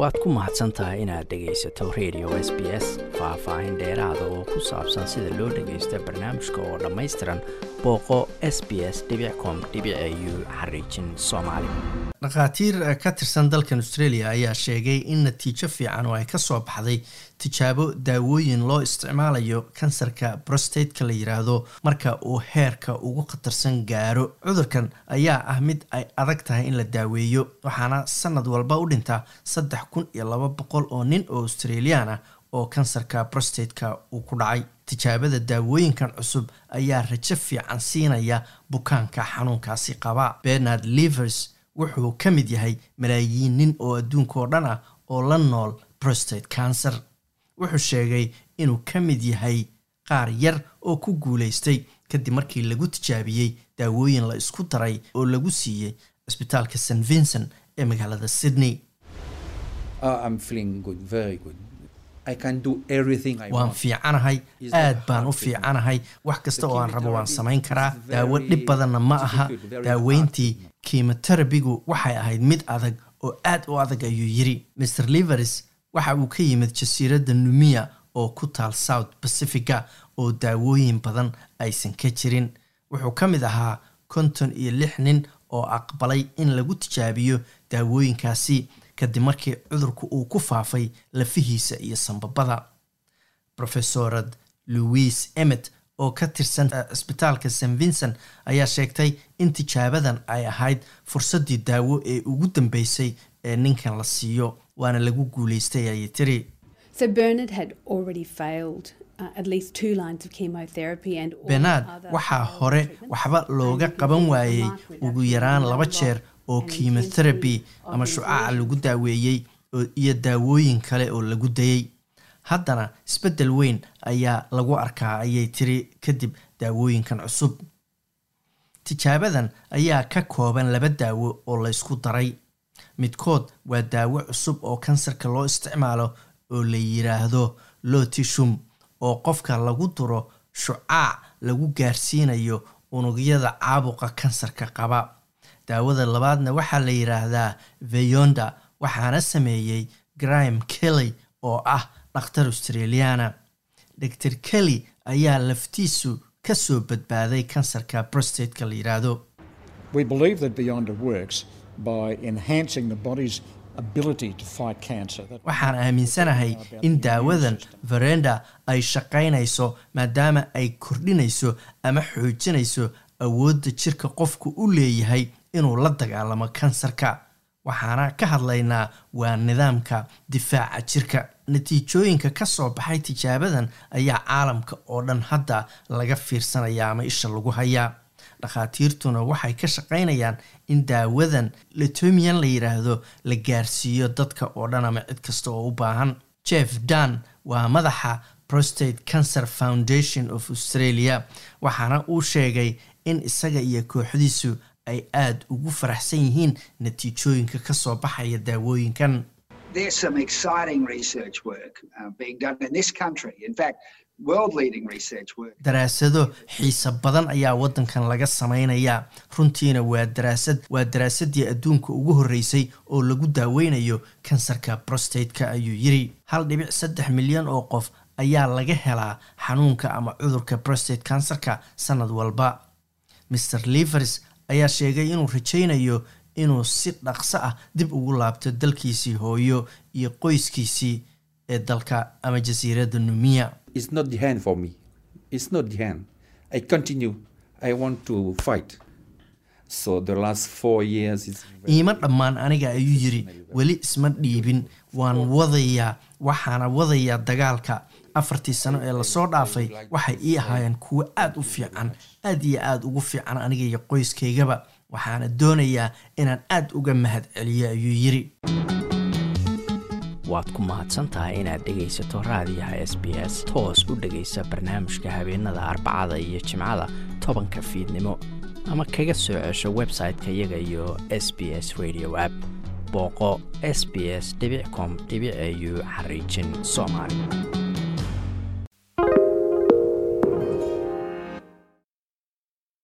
waad ku mahadsan inaad dhegaysato radio s b s faah-faahin dheeraada oo ku saabsan sida loo dhagaysto barnaamijka oo dhammaystiran booqo s b s com u xariijin soomaali. Dhakhaatiir ka tirsan dalkan australia ayaa sheegay in natiijo fiican oo ay ka soo baxday tijaabo daawooyin loo isticmaalayo kansarka brostateka la yiraahdo marka uu heerka ugu khatarsan gaaro. Cudurkan ayaa ah mid ay adag tahay in la daaweeyo waxaana sanad walba u dhinta saddex kun iyo laba boqol oo nin oo australian ah oo kansarka brostateka uu ku dhacay. Tijaabada daawooyinkan cusub ayaa rajo fiican siinaya bukaanka xanuunkaasi qaba. Bernard levers wuxuu ka mid yahay malaayiin nin oo adduunka oo dhan ah oo la nool prostate cancer. Wuxuu sheegay inuu ka mid yahay qaar yar oo ku guulaystay kadib markii lagu tijaabiyey daawooyin la isku daray oo lagu siiyey cisbitaalka st vincent ee magaalada sydney waan fiicanahay aad baan u fiicanahay wax kasta oo aan rabo waan samayn karaa. daawo dhib badanna ma aha. daaweyntii kimoterabigu waxay ahayd mid adag oo aad u adag ayuu yiri mr liveris waxa uu ka yimid jasiiradda numiya oo ku taal south pacifica oo daawooyin badan aysan ka jirin. Wuxuu ka mid ahaa konton iyo lix nin oo aqbalay in lagu tijaabiyo daawooyinkaasi kadib markii cudurku uu ku faafay lafihiisa iyo sambabada. Rofesorad louis emmet oo ka tirsan cisbitaalka st vincent ayaa sheegtay in tijaabadan ay ahayd fursaddii daawo ee ugu dambeysay ee ninkan la siiyo waana lagu guulaystay ayay tiri. Benard waxaa hore waxba looga qaban waayey ugu yaraan laba jeer oo kimotherapy ama shucaaca lagu daaweeyey iyo daawooyin kale oo lagu dayey. Haddana isbeddel weyn ayaa lagu arkaa ayay tiri kadib daawooyinkan cusub. Tijaabadan ayaa ka kooban laba daawo oo laysku daray. Midkood waa daawo cusub oo kansarka loo isticmaalo oo la yiraahdo lotishum oo qofka lagu duro shucaac lagu gaarsiinayo unugyada caabuqa kansarka qaba daawada labaadna waxaa la yiraahdaa veyonda waxaana sameeyey grime kelly oo ah dhakhtar australiana dor kelly ayaa laftiisu ka soo badbaaday kansarka brostateka la yiraahdo. Waxaan aaminsanahay in daawadan verenda ay shaqaynayso maadaama ay kordhinayso ama xoojinayso awoodda jirka qofku u leeyahay inuu la dagaalamo kansarka. Waxaana ka hadlaynaa waa nidaamka difaaca jirka. Natiijooyinka ka soo baxay tijaabadan ayaa caalamka oo dhan hadda laga fiirsanaya ama isha lagu hayaa. Dhakhaatiirtuna waxay ka shaqaynayaan in daawadan letomian la yiraahdo la gaarsiiyo dadka oo dhan ama cid kasta oo u baahan. Jeff dan waa madaxa prostate cancer foundation of australia waxaana uu sheegay in isaga iyo kooxdiisu ay aada ugu faraxsan yihiin natiijooyinka ka soo baxaya daawooyinkan. Daraasado xiise badan ayaa waddankan laga samaynayaa. Runtiina waa daraasad waa daraasadii adduunka ugu horreysay oo lagu daaweynayo kansarka brostateka ayuu yiri. Hal dhibic saddex milyan oo qof ayaa laga helaa xanuunka ama cudurka prostate kansarka sanad walba. Mr livers ayaa sheegay inuu rajaynayo inuu si dhaqso ah dib ugu laabto dalkiisii hooyo iyo qoyskiisii ee dalka ama jasiiradda numiya. Iima dhammaan aniga ayuu yiri weli isma dhiibin waan wadayaa waxaana wadayaa dagaalka afartii sano ee la soo dhaafay waxay ii ahaayeen kuwo aada u fiican aad iyo aada ugu fiican aniga iyo qoyskaygaba. Waxaana doonayaa inaan aad uga mahad celiyo ayuu yiri waad ku mahadsantahay inaad dhegaysato raadiyaha s b s. Toos u dhegaysa barnaamijka habeenada arbacada iyo jimcada tobanka fiidnimo. Ama kaga soo cesho website-ka iyaga iyo s b s radio app. Booqo s b s com au xariijin soomaali